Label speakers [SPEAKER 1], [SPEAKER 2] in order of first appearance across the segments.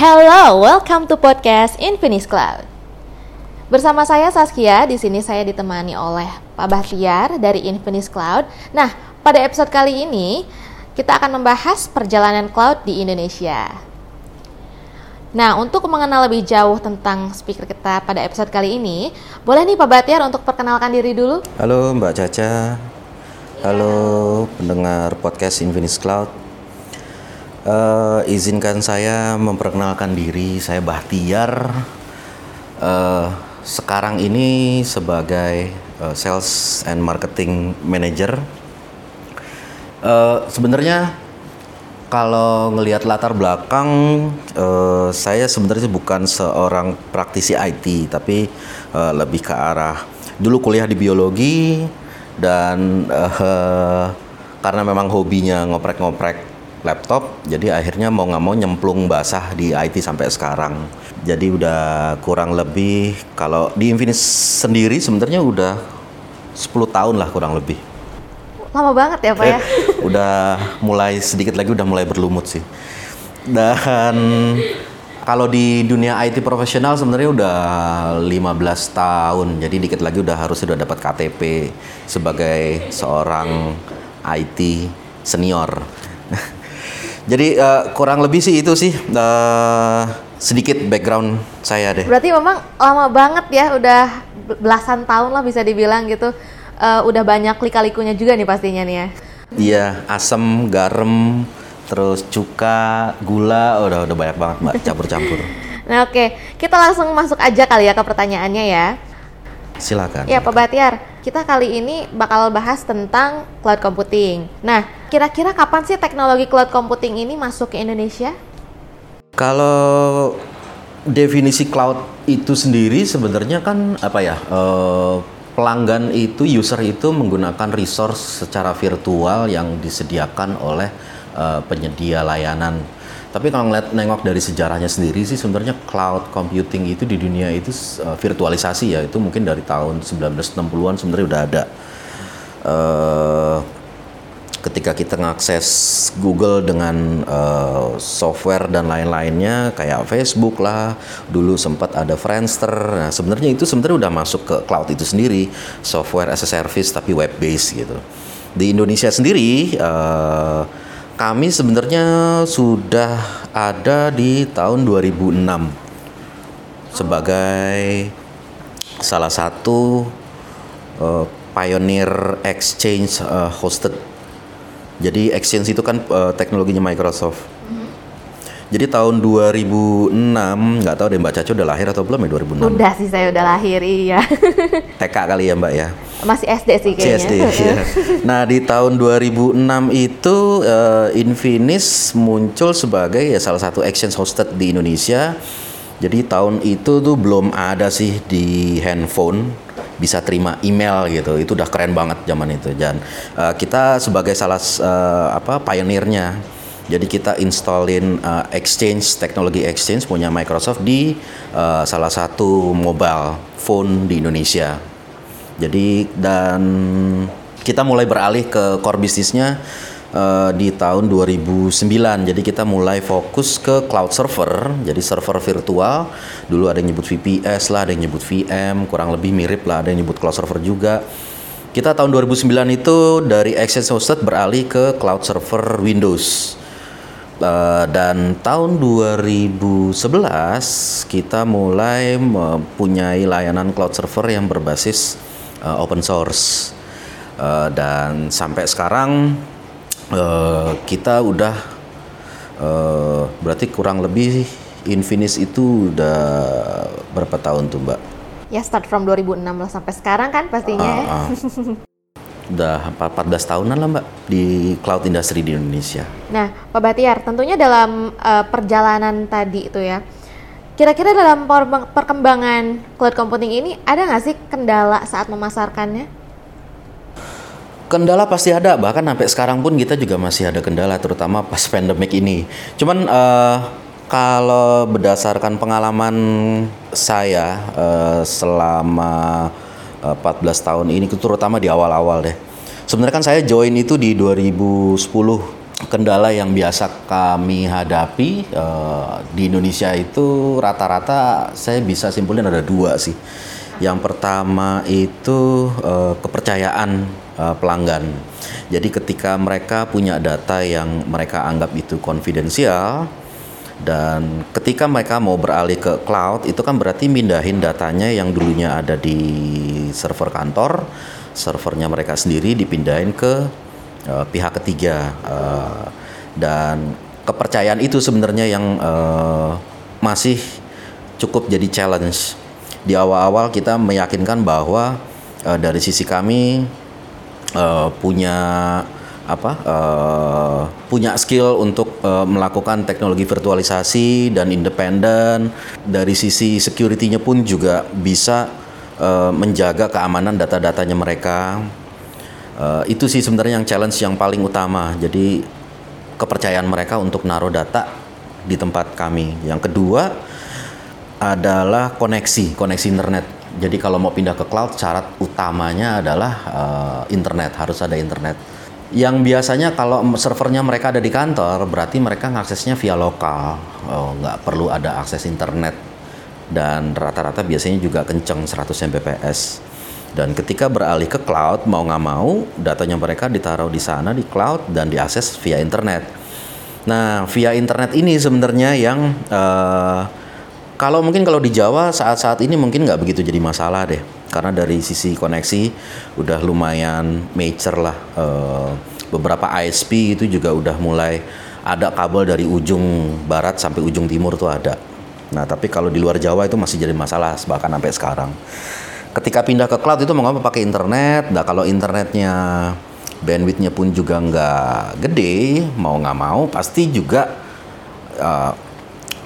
[SPEAKER 1] Hello, welcome to podcast Infinis Cloud. Bersama saya Saskia, di sini saya ditemani oleh Pak Bahtiar dari Infinis Cloud. Nah, pada episode kali ini kita akan membahas perjalanan cloud di Indonesia. Nah, untuk mengenal lebih jauh tentang speaker kita pada episode kali ini, boleh nih Pak Bahtiar untuk perkenalkan diri dulu?
[SPEAKER 2] Halo Mbak Caca, halo pendengar podcast Infinis Cloud. Uh, izinkan saya memperkenalkan diri, saya Bahtiar. Uh, sekarang ini sebagai uh, Sales and Marketing Manager. Uh, Sebenarnya kalau ngelihat latar belakang, uh, saya sebenarnya bukan seorang praktisi IT, tapi uh, lebih ke arah dulu kuliah di biologi dan uh, karena memang hobinya ngoprek-ngoprek laptop, jadi akhirnya mau nggak mau nyemplung basah di IT sampai sekarang. Jadi udah kurang lebih kalau di Infinis sendiri sebenarnya udah 10 tahun lah kurang lebih.
[SPEAKER 1] Lama banget ya Pak ya?
[SPEAKER 2] udah mulai sedikit lagi udah mulai berlumut sih. Dan kalau di dunia IT profesional sebenarnya udah 15 tahun. Jadi dikit lagi udah harus sudah dapat KTP sebagai seorang IT senior. Jadi uh, kurang lebih sih itu sih uh, sedikit background saya deh.
[SPEAKER 1] Berarti memang lama banget ya, udah belasan tahun lah bisa dibilang gitu. Uh, udah banyak lika-likunya juga nih pastinya nih ya.
[SPEAKER 2] Iya, asam, garam, terus cuka, gula, udah udah banyak banget mbak campur-campur.
[SPEAKER 1] Nah oke, okay. kita langsung masuk aja kali ya ke pertanyaannya ya.
[SPEAKER 2] Silakan.
[SPEAKER 1] Ya Pak Batiar, kita kali ini bakal bahas tentang cloud computing. Nah, kira-kira kapan sih teknologi cloud computing ini masuk ke Indonesia?
[SPEAKER 2] Kalau definisi cloud itu sendiri sebenarnya kan apa ya? Uh, pelanggan itu user itu menggunakan resource secara virtual yang disediakan oleh uh, penyedia layanan tapi kalau ngeliat nengok dari sejarahnya sendiri sih sebenarnya cloud computing itu di dunia itu uh, virtualisasi ya itu mungkin dari tahun 1960-an sebenarnya udah ada. Uh, ketika kita ngakses Google dengan uh, software dan lain-lainnya kayak Facebook lah, dulu sempat ada Friendster. Nah, sebenarnya itu sebenarnya udah masuk ke cloud itu sendiri, software as a service tapi web based gitu. Di Indonesia sendiri uh, kami sebenarnya sudah ada di tahun 2006 sebagai salah satu uh, pioneer exchange uh, hosted. Jadi exchange itu kan uh, teknologinya Microsoft. Jadi tahun 2006, nggak tahu deh Mbak Caca udah lahir atau belum ya 2006?
[SPEAKER 1] Udah sih saya udah lahir, iya.
[SPEAKER 2] TK kali ya Mbak ya?
[SPEAKER 1] Masih SD sih kayaknya.
[SPEAKER 2] SD, ya. Nah di tahun 2006 itu uh, Infinis muncul sebagai ya salah satu exchange hosted di Indonesia. Jadi tahun itu tuh belum ada sih di handphone bisa terima email gitu. Itu udah keren banget zaman itu. Dan uh, kita sebagai salah uh, apa pionirnya jadi kita installin uh, Exchange teknologi Exchange punya Microsoft di uh, salah satu mobile phone di Indonesia. Jadi dan kita mulai beralih ke core bisnisnya uh, di tahun 2009. Jadi kita mulai fokus ke cloud server, jadi server virtual. Dulu ada yang nyebut VPS lah, ada yang nyebut VM, kurang lebih mirip lah, ada yang nyebut cloud server juga. Kita tahun 2009 itu dari Exchange Hosted beralih ke cloud server Windows. Uh, dan tahun 2011 kita mulai mempunyai layanan cloud server yang berbasis uh, open source uh, dan sampai sekarang uh, kita udah uh, berarti kurang lebih Infinis itu udah berapa tahun tuh mbak?
[SPEAKER 1] Ya start from 2016 sampai sekarang kan pastinya. Uh, uh.
[SPEAKER 2] udah 14 tahunan lah mbak di cloud industry di Indonesia.
[SPEAKER 1] Nah, Pak Batiar, tentunya dalam uh, perjalanan tadi itu ya, kira-kira dalam perkembangan cloud computing ini ada nggak sih kendala saat memasarkannya?
[SPEAKER 2] Kendala pasti ada, bahkan sampai sekarang pun kita juga masih ada kendala, terutama pas pandemic ini. Cuman uh, kalau berdasarkan pengalaman saya uh, selama 14 tahun ini terutama di awal-awal deh. Sebenarnya kan saya join itu di 2010 kendala yang biasa kami hadapi uh, di Indonesia itu rata-rata saya bisa simpulin ada dua sih. Yang pertama itu uh, kepercayaan uh, pelanggan. Jadi ketika mereka punya data yang mereka anggap itu konfidensial dan ketika mereka mau beralih ke cloud itu kan berarti mindahin datanya yang dulunya ada di server kantor, servernya mereka sendiri dipindahin ke uh, pihak ketiga. Uh, dan kepercayaan itu sebenarnya yang uh, masih cukup jadi challenge. Di awal-awal kita meyakinkan bahwa uh, dari sisi kami uh, punya apa uh, punya skill untuk uh, melakukan teknologi virtualisasi dan independen. Dari sisi security-nya pun juga bisa uh, menjaga keamanan data-datanya mereka. Uh, itu sih sebenarnya yang challenge yang paling utama. Jadi kepercayaan mereka untuk naruh data di tempat kami. Yang kedua adalah koneksi, koneksi internet. Jadi kalau mau pindah ke cloud, syarat utamanya adalah uh, internet, harus ada internet. Yang biasanya kalau servernya mereka ada di kantor, berarti mereka ngaksesnya via lokal, oh, nggak perlu ada akses internet. Dan rata-rata biasanya juga kenceng 100 Mbps. Dan ketika beralih ke cloud, mau nggak mau, datanya mereka ditaruh di sana di cloud dan diakses via internet. Nah, via internet ini sebenarnya yang uh, kalau mungkin kalau di Jawa saat-saat ini mungkin nggak begitu jadi masalah deh, karena dari sisi koneksi udah lumayan mature lah. E, beberapa ISP itu juga udah mulai ada kabel dari ujung barat sampai ujung timur tuh ada. Nah tapi kalau di luar Jawa itu masih jadi masalah bahkan sampai sekarang. Ketika pindah ke cloud itu nggak pakai internet. Nah kalau internetnya bandwidthnya pun juga nggak gede, mau nggak mau pasti juga uh,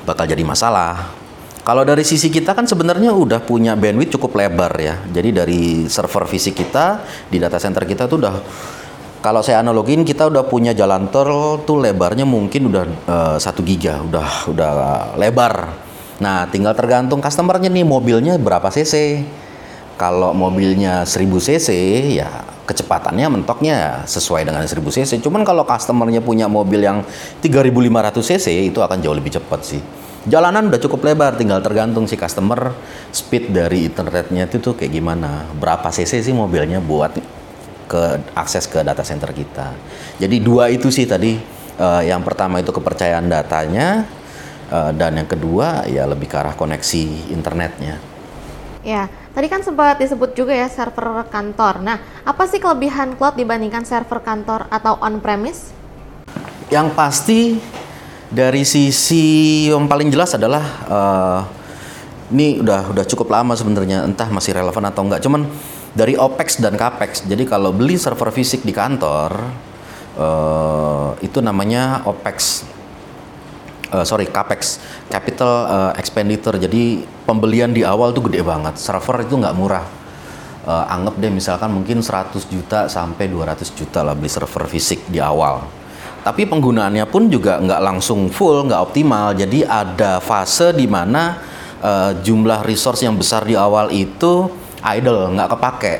[SPEAKER 2] bakal jadi masalah kalau dari sisi kita kan sebenarnya udah punya bandwidth cukup lebar ya. Jadi dari server fisik kita di data center kita tuh udah kalau saya analogin kita udah punya jalan tol tuh lebarnya mungkin udah eh, satu uh, giga, udah udah lebar. Nah, tinggal tergantung customernya nih mobilnya berapa cc. Kalau mobilnya 1000 cc ya kecepatannya mentoknya sesuai dengan 1000 cc. Cuman kalau customernya punya mobil yang 3500 cc itu akan jauh lebih cepat sih jalanan udah cukup lebar tinggal tergantung si customer speed dari internetnya itu tuh kayak gimana. Berapa cc sih mobilnya buat ke akses ke data center kita. Jadi dua itu sih tadi uh, yang pertama itu kepercayaan datanya uh, dan yang kedua ya lebih ke arah koneksi internetnya.
[SPEAKER 1] Ya tadi kan sempat disebut juga ya server kantor. Nah apa sih kelebihan cloud dibandingkan server kantor atau on premise
[SPEAKER 2] yang pasti dari sisi yang paling jelas adalah uh, ini udah udah cukup lama sebenarnya entah masih relevan atau enggak. Cuman dari opex dan capex jadi kalau beli server fisik di kantor uh, itu namanya opex. Uh, sorry capex capital uh, expenditure. Jadi pembelian di awal tuh gede banget. Server itu nggak murah. Uh, anggap deh misalkan mungkin 100 juta sampai 200 juta lah beli server fisik di awal tapi penggunaannya pun juga nggak langsung full, nggak optimal. Jadi ada fase di mana uh, jumlah resource yang besar di awal itu idle, nggak kepake.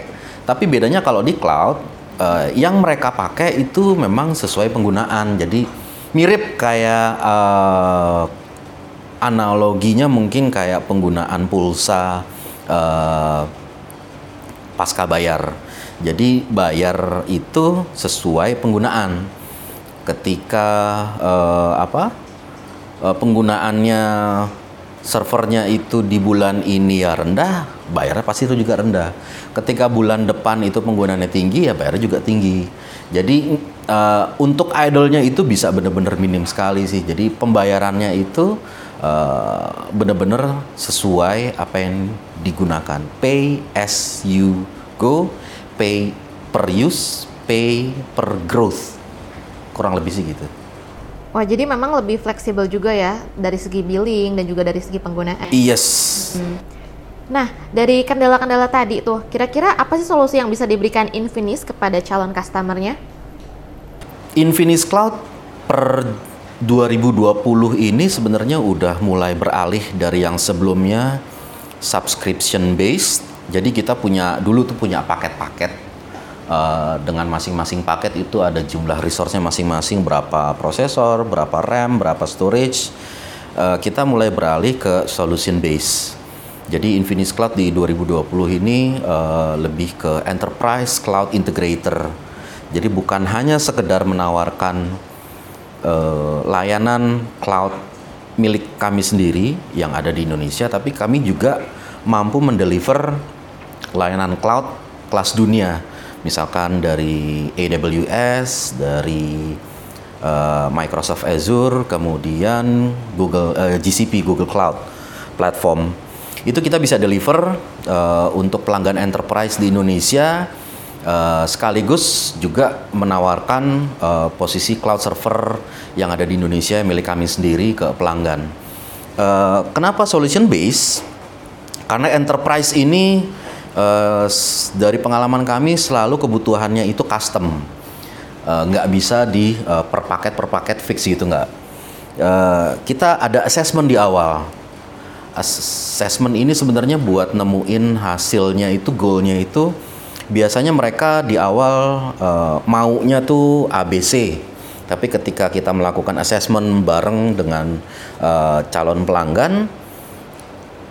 [SPEAKER 2] Tapi bedanya kalau di cloud, uh, yang mereka pakai itu memang sesuai penggunaan. Jadi mirip kayak uh, analoginya mungkin kayak penggunaan pulsa uh, pasca bayar. Jadi bayar itu sesuai penggunaan ketika uh, apa uh, penggunaannya servernya itu di bulan ini ya rendah, bayarnya pasti itu juga rendah. Ketika bulan depan itu penggunaannya tinggi ya bayarnya juga tinggi. Jadi uh, untuk idolnya itu bisa benar-benar minim sekali sih. Jadi pembayarannya itu uh, benar-benar sesuai apa yang digunakan. Pay as you go, pay per use, pay per growth kurang lebih sih gitu.
[SPEAKER 1] Wah, jadi memang lebih fleksibel juga ya dari segi billing dan juga dari segi penggunaan.
[SPEAKER 2] Yes.
[SPEAKER 1] Hmm. Nah, dari kendala-kendala tadi tuh, kira-kira apa sih solusi yang bisa diberikan Infinis kepada calon customernya?
[SPEAKER 2] Infinis Cloud per 2020 ini sebenarnya udah mulai beralih dari yang sebelumnya subscription based. Jadi kita punya dulu tuh punya paket-paket Uh, dengan masing-masing paket itu ada jumlah resource-nya masing-masing berapa prosesor, berapa RAM, berapa storage. Uh, kita mulai beralih ke solution base. Jadi Infinix Cloud di 2020 ini uh, lebih ke enterprise cloud integrator. Jadi bukan hanya sekedar menawarkan uh, layanan cloud milik kami sendiri yang ada di Indonesia, tapi kami juga mampu mendeliver layanan cloud kelas dunia misalkan dari AWS, dari uh, Microsoft Azure, kemudian Google uh, eh, GCP Google Cloud platform. Itu kita bisa deliver uh, untuk pelanggan enterprise di Indonesia uh, sekaligus juga menawarkan uh, posisi cloud server yang ada di Indonesia milik kami sendiri ke pelanggan. Uh, kenapa solution base? Karena enterprise ini uh, dari pengalaman kami selalu kebutuhannya itu custom. Uh, nggak bisa di uh, per paket per paket fix gitu nggak. Uh, kita ada assessment di awal. Assessment ini sebenarnya buat nemuin hasilnya itu goalnya itu biasanya mereka di awal uh, maunya tuh ABC tapi ketika kita melakukan assessment bareng dengan uh, calon pelanggan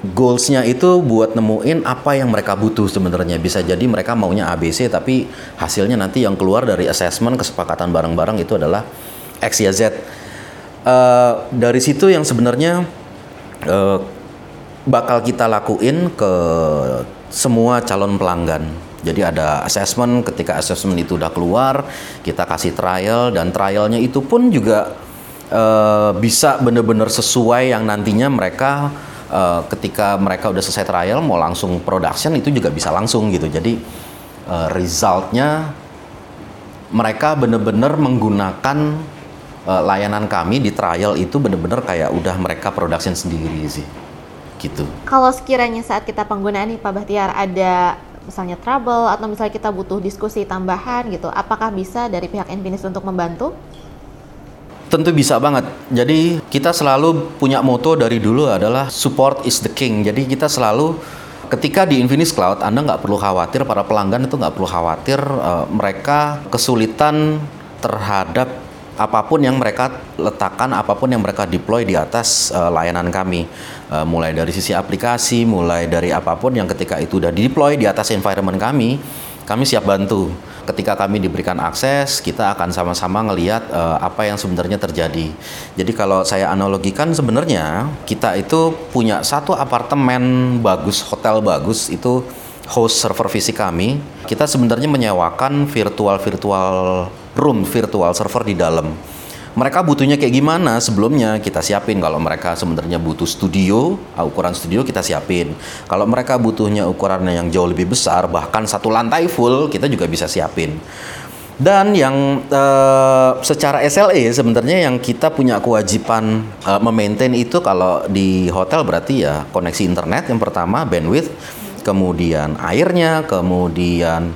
[SPEAKER 2] goalsnya itu buat nemuin apa yang mereka butuh sebenarnya. Bisa jadi mereka maunya ABC tapi hasilnya nanti yang keluar dari assessment kesepakatan bareng-bareng itu adalah X Y Z. Uh, dari situ yang sebenarnya uh, bakal kita lakuin ke semua calon pelanggan. Jadi ada assessment ketika assessment itu udah keluar kita kasih trial dan trialnya itu pun juga uh, bisa benar-benar sesuai yang nantinya mereka uh, ketika mereka udah selesai trial mau langsung production itu juga bisa langsung gitu. Jadi uh, resultnya mereka benar-benar menggunakan uh, layanan kami di trial itu benar-benar kayak udah mereka production sendiri sih. Gitu.
[SPEAKER 1] Kalau sekiranya saat kita penggunaan nih Pak Bahtiar ada misalnya trouble atau misalnya kita butuh diskusi tambahan gitu apakah bisa dari pihak Infinis untuk membantu?
[SPEAKER 2] Tentu bisa banget. Jadi kita selalu punya moto dari dulu adalah support is the king. Jadi kita selalu ketika di Infinix Cloud Anda nggak perlu khawatir, para pelanggan itu nggak perlu khawatir uh, mereka kesulitan terhadap apa pun yang mereka letakkan, apa pun yang mereka deploy di atas uh, layanan kami, uh, mulai dari sisi aplikasi, mulai dari apa pun yang ketika itu sudah deploy di atas environment kami, kami siap bantu ketika kami diberikan akses, kita akan sama-sama ngelihat uh, apa yang sebenarnya terjadi. Jadi kalau saya analogikan sebenarnya kita itu punya satu apartemen bagus, hotel bagus itu host server fisik kami. Kita sebenarnya menyewakan virtual virtual room, virtual server di dalam mereka butuhnya kayak gimana? Sebelumnya kita siapin. Kalau mereka sebenarnya butuh studio ah, ukuran studio kita siapin. Kalau mereka butuhnya ukurannya yang jauh lebih besar bahkan satu lantai full kita juga bisa siapin. Dan yang uh, secara SLA sebenarnya yang kita punya kewajiban uh, memaintain itu kalau di hotel berarti ya koneksi internet yang pertama bandwidth kemudian airnya kemudian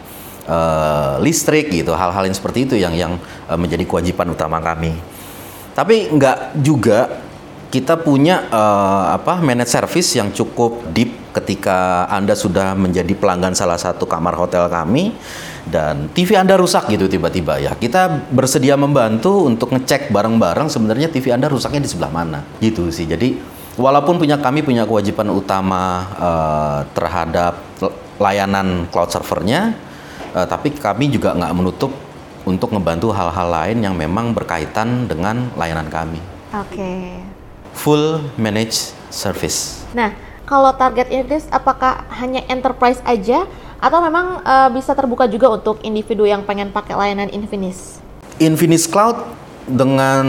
[SPEAKER 2] uh, listrik gitu hal-hal yang seperti itu yang yang uh, menjadi kewajiban utama kami. Tapi nggak juga kita punya uh, apa managed service yang cukup deep ketika anda sudah menjadi pelanggan salah satu kamar hotel kami dan TV anda rusak gitu tiba-tiba ya. Kita bersedia membantu untuk ngecek bareng-bareng sebenarnya TV anda rusaknya di sebelah mana gitu sih. Jadi walaupun punya kami punya kewajiban utama uh, terhadap layanan cloud servernya uh, tapi kami juga nggak menutup untuk membantu hal-hal lain yang memang berkaitan dengan layanan kami.
[SPEAKER 1] Oke. Okay.
[SPEAKER 2] Full managed service.
[SPEAKER 1] Nah, kalau target Infinix apakah hanya enterprise aja atau memang uh, bisa terbuka juga untuk individu yang pengen pakai layanan Infinix?
[SPEAKER 2] Infinix Cloud dengan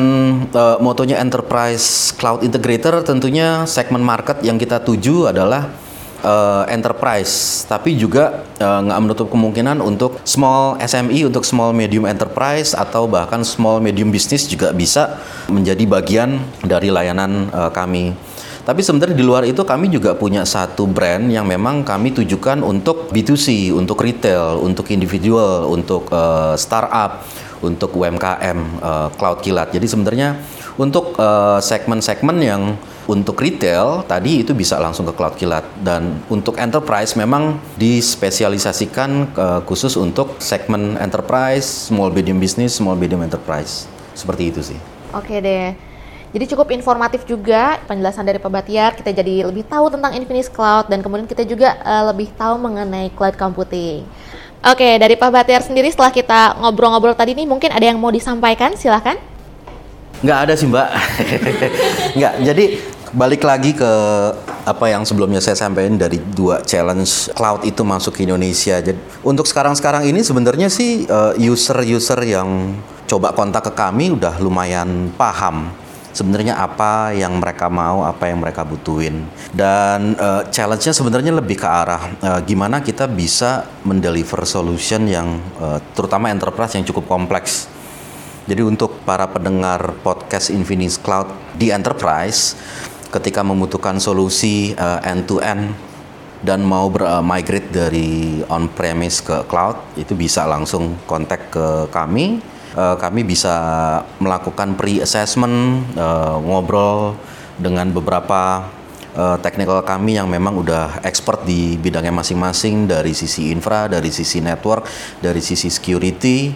[SPEAKER 2] uh, motonya enterprise cloud integrator tentunya segmen market yang kita tuju adalah uh, enterprise, tapi juga uh, menutup kemungkinan untuk small SME, untuk small medium enterprise atau bahkan small medium business juga bisa menjadi bagian dari layanan uh, kami. Tapi sebenarnya di luar itu kami juga punya satu brand yang memang kami tujukan untuk B2C, untuk retail, untuk individual, untuk uh, startup, untuk UMKM, uh, cloud kilat. Jadi sebenarnya untuk segmen-segmen uh, yang untuk retail tadi itu bisa langsung ke cloud kilat dan untuk enterprise memang dispesialisasikan uh, khusus untuk segmen enterprise, small medium business, small medium enterprise. Seperti itu sih.
[SPEAKER 1] Oke deh. Jadi cukup informatif juga penjelasan dari Pak Batiar. Kita jadi lebih tahu tentang Infinis Cloud dan kemudian kita juga uh, lebih tahu mengenai cloud computing. Oke, dari Pak Batiar sendiri setelah kita ngobrol-ngobrol tadi nih mungkin ada yang mau disampaikan, silahkan.
[SPEAKER 2] Nggak ada sih Mbak. Nggak, jadi balik lagi ke apa yang sebelumnya saya sampaikan dari dua challenge cloud itu masuk ke Indonesia. Jadi untuk sekarang-sekarang ini sebenarnya sih eh, user-user yang coba kontak ke kami udah lumayan paham sebenarnya apa yang mereka mau, apa yang mereka butuhin. Dan uh, challenge-nya sebenarnya lebih ke arah uh, gimana kita bisa mendeliver solution yang uh, terutama enterprise yang cukup kompleks jadi untuk para pendengar podcast Infinix Cloud di enterprise, ketika membutuhkan solusi uh, end to end dan mau migrate dari on premise ke cloud, itu bisa langsung kontak ke kami. Uh, kami bisa melakukan pre-assessment, uh, ngobrol dengan beberapa uh, technical kami yang memang udah expert di bidangnya masing-masing dari sisi infra, dari sisi network, dari sisi security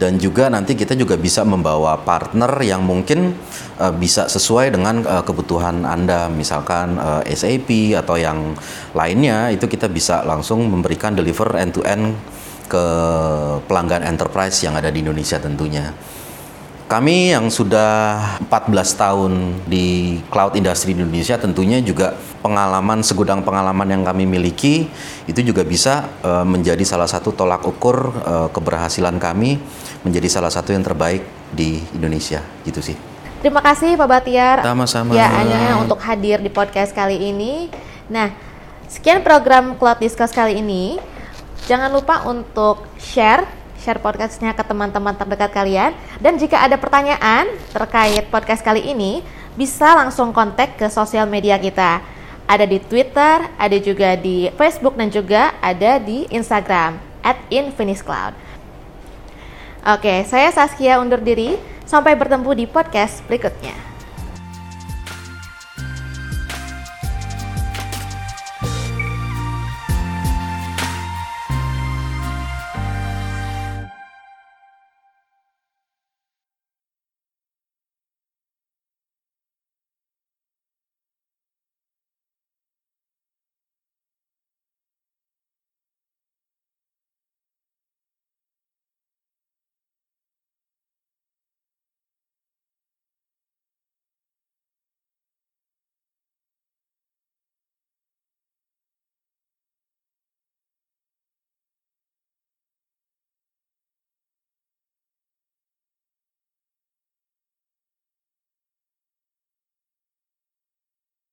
[SPEAKER 2] dan juga nanti kita juga bisa membawa partner yang mungkin uh, bisa sesuai dengan uh, kebutuhan Anda misalkan uh, SAP atau yang lainnya itu kita bisa langsung memberikan deliver end to end ke pelanggan enterprise yang ada di Indonesia tentunya. Kami yang sudah 14 tahun di cloud industry di Indonesia tentunya juga pengalaman segudang pengalaman yang kami miliki itu juga bisa uh, menjadi salah satu tolak ukur uh, keberhasilan kami menjadi salah satu yang terbaik di Indonesia gitu sih.
[SPEAKER 1] Terima kasih Pak Batiar.
[SPEAKER 2] Sama-sama.
[SPEAKER 1] Ya, Anya untuk hadir di podcast kali ini. Nah, sekian program Cloud Discuss kali ini. Jangan lupa untuk share share podcastnya ke teman-teman terdekat kalian. Dan jika ada pertanyaan terkait podcast kali ini, bisa langsung kontak ke sosial media kita. Ada di Twitter, ada juga di Facebook, dan juga ada di Instagram, at InfinishCloud. Oke, saya Saskia undur diri. Sampai bertemu di podcast berikutnya.